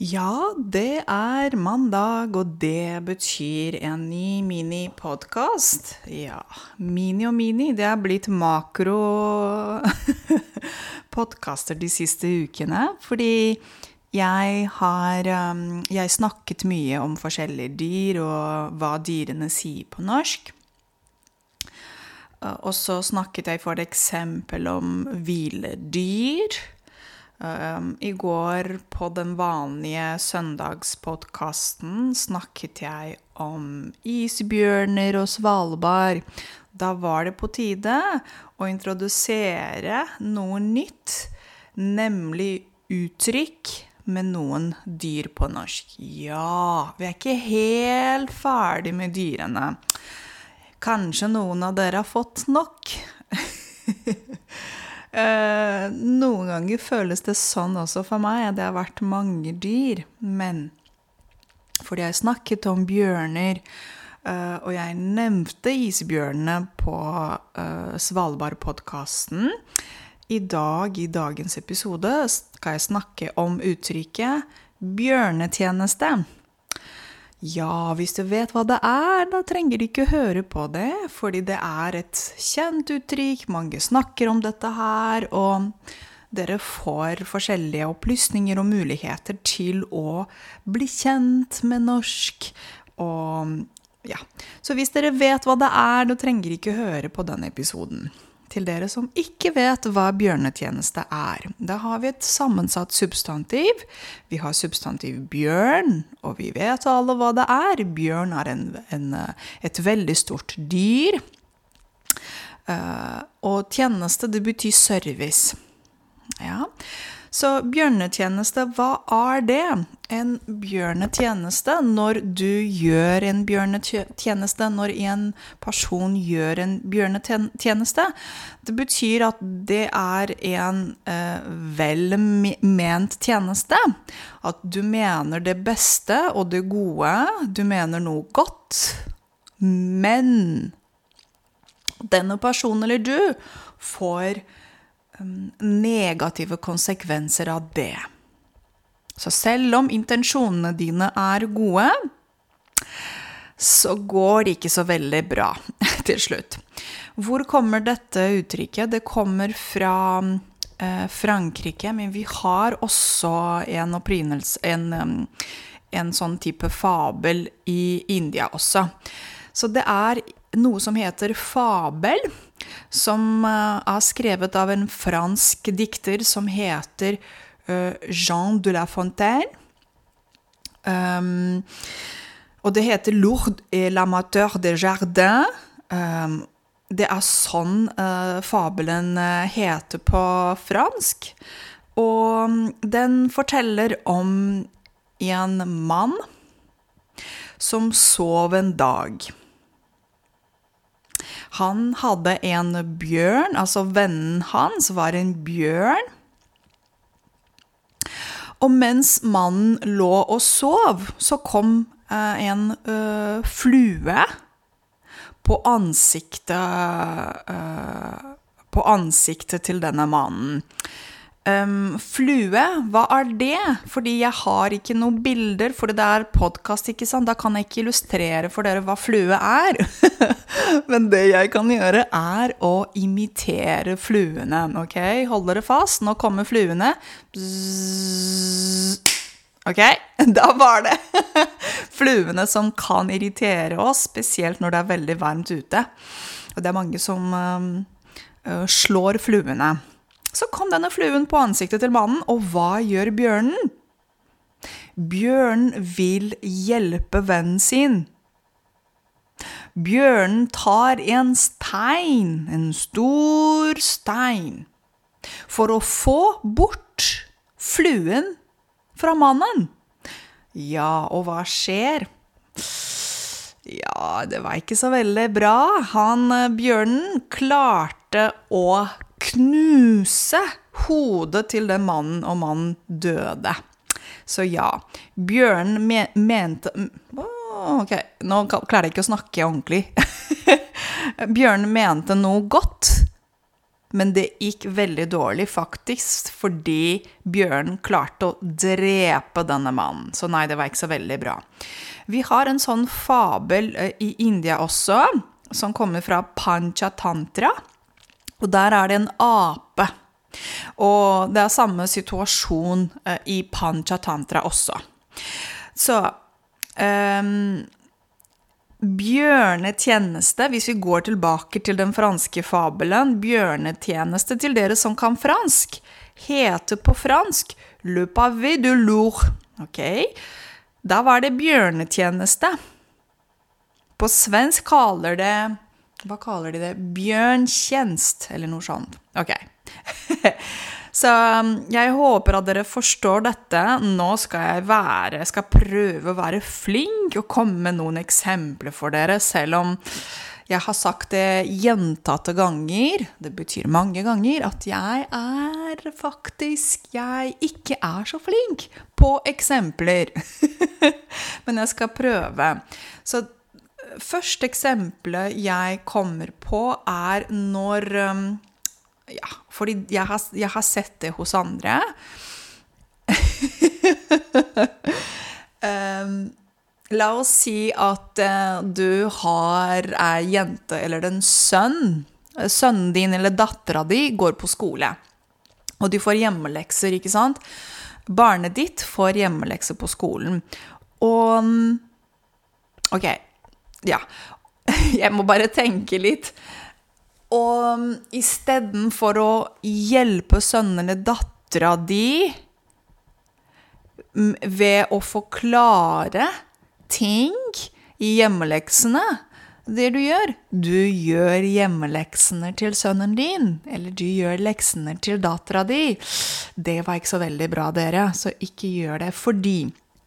Ja, det er mandag, og det betyr en ny minipodkast. Ja, mini og mini, det er blitt makro-podkaster de siste ukene. Fordi jeg har um, Jeg snakket mye om forskjellige dyr og hva dyrene sier på norsk. Og så snakket jeg for eksempel om hviledyr. Um, I går, på den vanlige søndagspodkasten, snakket jeg om isbjørner og Svalbard. Da var det på tide å introdusere noe nytt, nemlig uttrykk med noen dyr på norsk. Ja, vi er ikke helt ferdig med dyrene. Kanskje noen av dere har fått nok? Eh, noen ganger føles det sånn også for meg. Det har vært mange dyr. Men fordi jeg snakket om bjørner, eh, og jeg nevnte isbjørnene på eh, Svalbard-podkasten I dag, i dagens episode, skal jeg snakke om uttrykket bjørnetjeneste. Ja, hvis du vet hva det er, da trenger du ikke høre på det, fordi det er et kjent uttrykk, mange snakker om dette her, og dere får forskjellige opplysninger og muligheter til å bli kjent med norsk. Og ja, så hvis dere vet hva det er, da trenger dere ikke høre på denne episoden til dere som ikke vet hva bjørnetjeneste er. Da har vi et sammensatt substantiv. Vi har substantiv bjørn, og vi vet alle hva det er. Bjørn er en, en, et veldig stort dyr. Uh, og tjeneste, det betyr service. Ja. Så bjørnetjeneste, hva er det? En bjørnetjeneste når du gjør en bjørnetjeneste, når en person gjør en bjørnetjeneste. Det betyr at det er en eh, vel tjeneste. At du mener det beste og det gode. Du mener noe godt. Men denne personen eller du får negative konsekvenser av det. Så selv om intensjonene dine er gode, så går det ikke så veldig bra til slutt. Hvor kommer dette uttrykket? Det kommer fra eh, Frankrike, men vi har også en opprinnelse en, en sånn type fabel i India også. Så det er noe som heter fabel, som uh, er skrevet av en fransk dikter som heter uh, Jean de la Fontaine. Um, og det heter 'Lourdes et l'amateur de jardin'. Um, det er sånn uh, fabelen heter på fransk. Og um, den forteller om en mann som sov en dag. Han hadde en bjørn, altså vennen hans var en bjørn. Og mens mannen lå og sov, så kom eh, en ø, flue på ansiktet ø, På ansiktet til denne mannen. Um, flue, hva er det? Fordi jeg har ikke noen bilder, for det er podkast, ikke sant. Da kan jeg ikke illustrere for dere hva flue er. Men det jeg kan gjøre, er å imitere fluene. Ok, hold dere fast. Nå kommer fluene. Bzzz. Ok, da var det fluene som kan irritere oss, spesielt når det er veldig varmt ute. Og det er mange som um, slår fluene. Så kom denne fluen på ansiktet til mannen, og hva gjør bjørnen? Bjørnen vil hjelpe vennen sin. Bjørnen tar en stein, en stor stein, for å få bort fluen fra mannen. Ja, og hva skjer? Ja, det var ikke så veldig bra. Han bjørnen klarte å knuse hodet til den mannen, og mannen døde. Så ja, bjørnen me mente Ok, nå klarer jeg ikke å snakke ordentlig. bjørnen mente noe godt, men det gikk veldig dårlig, faktisk, fordi bjørnen klarte å drepe denne mannen. Så nei, det var ikke så veldig bra. Vi har en sånn fabel eh, i India også, som kommer fra Panchatantra. Og der er det en ape. Og det er samme situasjon i i Panchatantra også. Så um, Bjørnetjeneste, hvis vi går tilbake til den franske fabelen, bjørnetjeneste til dere som kan fransk, heter på fransk le pavé de lour. Ok? Da var det bjørnetjeneste. På svensk kaller det Hva kaller de det? Bjørntjenst, eller noe sånt. Ok. Så um, jeg håper at dere forstår dette. Nå skal jeg være, skal prøve å være flink og komme med noen eksempler for dere, selv om jeg har sagt det gjentatte ganger, det betyr mange ganger, at jeg er faktisk Jeg ikke er så flink på eksempler. Men jeg skal prøve. Så første eksempelet jeg kommer på, er når um, ja, fordi jeg har, jeg har sett det hos andre. um, la oss si at uh, du har ei jente eller en sønn. Sønnen din eller dattera di går på skole, og du får hjemmelekser, ikke sant? Barnet ditt får hjemmelekser på skolen. Og OK. Ja. Jeg må bare tenke litt. Og istedenfor å hjelpe sønnene dattera di ved å forklare ting i hjemmeleksene Det du gjør, du gjør hjemmeleksene til sønnen din, eller du gjør leksene til dattera di. Det var ikke så veldig bra, dere, så ikke gjør det. Fordi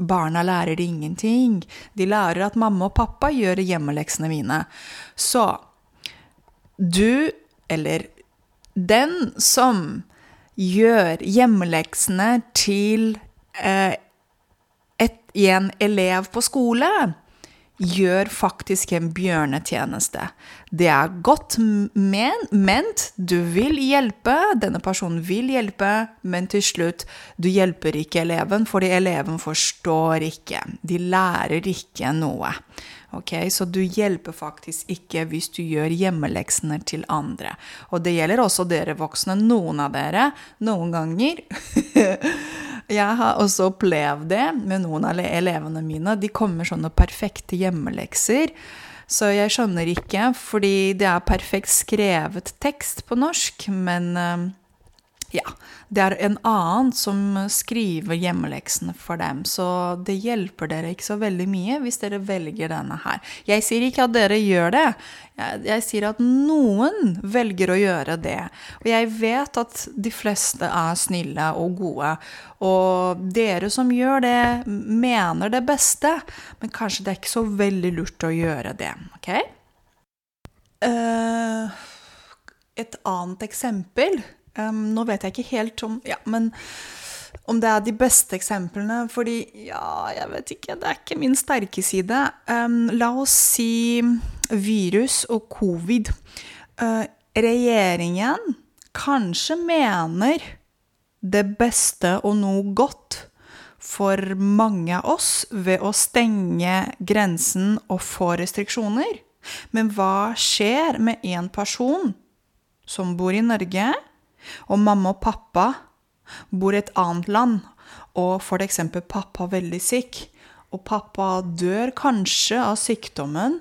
barna lærer de ingenting. De lærer at mamma og pappa gjør hjemmeleksene mine. Så du, eller den som gjør hjemmeleksene til eh, et, en elev på skole, gjør faktisk en bjørnetjeneste. Det er godt men, ment, du vil hjelpe, denne personen vil hjelpe, men til slutt, du hjelper ikke eleven, fordi eleven forstår ikke. De lærer ikke noe. Okay? Så du hjelper faktisk ikke hvis du gjør hjemmeleksene til andre. Og det gjelder også dere voksne. Noen av dere, noen ganger Jeg har også opplevd det med noen av elevene mine. De kommer sånne perfekte hjemmelekser. Så jeg skjønner ikke, fordi det er perfekt skrevet tekst på norsk, men eh, ja, det er en annen som skriver hjemmeleksene for dem, så det hjelper dere ikke så veldig mye hvis dere velger denne her. Jeg sier ikke at dere gjør det, jeg, jeg sier at noen velger å gjøre det. Og jeg vet at de fleste er snille og gode, og dere som gjør det, mener det beste, men kanskje det er ikke så veldig lurt å gjøre det, ok? Uh, et annet eksempel Um, nå vet jeg ikke helt om Ja, men om det er de beste eksemplene, fordi ja, jeg vet ikke, det er ikke min sterke side. Um, la oss si virus og covid. Uh, regjeringen kanskje mener det beste og noe godt for mange av oss ved å stenge grensen og få restriksjoner. Men hva skjer med en person som bor i Norge? Og mamma og pappa bor i et annet land, og f.eks. pappa er veldig syk, og pappa dør kanskje av sykdommen,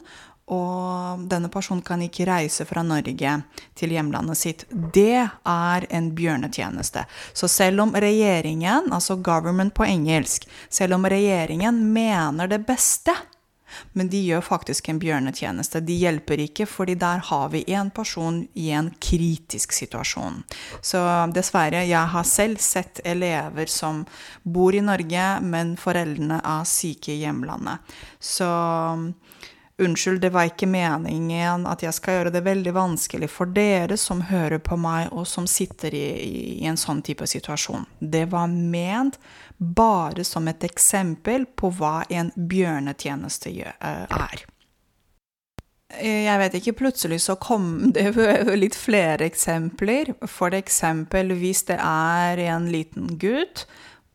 og denne personen kan ikke reise fra Norge til hjemlandet sitt. Det er en bjørnetjeneste. Så selv om regjeringen, altså government på engelsk, selv om regjeringen mener det beste, men de gjør faktisk en bjørnetjeneste. De hjelper ikke, fordi der har vi en person i en kritisk situasjon. Så dessverre, jeg har selv sett elever som bor i Norge, men foreldrene er syke i hjemlandet. Så Unnskyld, det var ikke meningen at jeg skal gjøre det veldig vanskelig for dere som hører på meg, og som sitter i, i en sånn type situasjon. Det var ment bare som et eksempel på hva en bjørnetjeneste eh, er. jeg vet ikke, plutselig så kom det litt flere eksempler. For eksempel hvis det er en liten gutt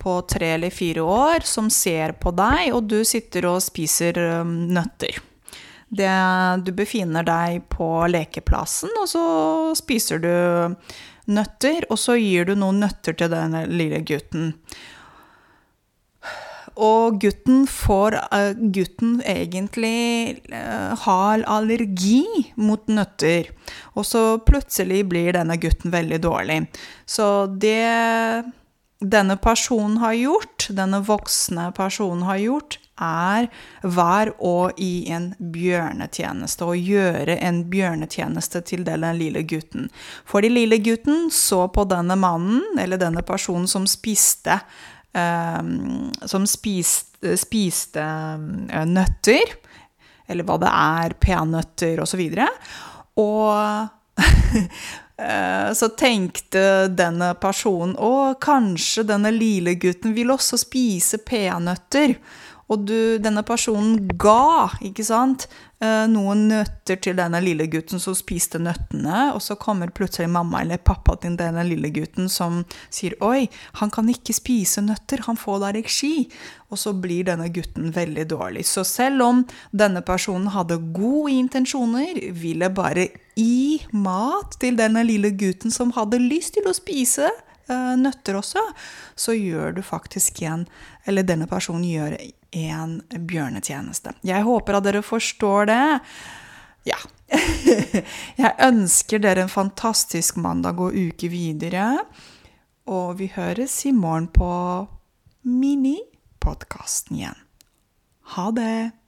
på tre eller fire år som ser på deg, og du sitter og spiser um, nøtter. Det, du befinner deg på lekeplassen, og så spiser du nøtter, og så gir du noen nøtter til den lille gutten. Og gutten får uh, Gutten egentlig uh, har allergi mot nøtter. Og så plutselig blir denne gutten veldig dårlig. Så det denne personen har gjort, denne voksne personen har gjort, er hver og i en bjørnetjeneste, å gjøre en bjørnetjeneste til den lille gutten. For den lille gutten så på denne mannen, eller denne personen som spiste um, Som spiste, spiste uh, nøtter, eller hva det er, peanøtter osv. Og, så og uh, så tenkte denne personen å, kanskje denne lille gutten vil også spise peanøtter. Og du, denne personen ga, ikke sant, eh, noen nøtter til denne lille gutten som spiste nøttene, og så kommer plutselig mamma eller pappa til denne lille gutten som sier 'oi, han kan ikke spise nøtter, han får allergi', og så blir denne gutten veldig dårlig. Så selv om denne personen hadde gode intensjoner, ville bare gi mat til denne lille gutten som hadde lyst til å spise nøtter også, så gjør du faktisk en Eller denne personen gjør en bjørnetjeneste. Jeg håper at dere forstår det. Ja. Jeg ønsker dere en fantastisk mandag og uke videre. Og vi høres i morgen på Mini-podkasten igjen. Ha det!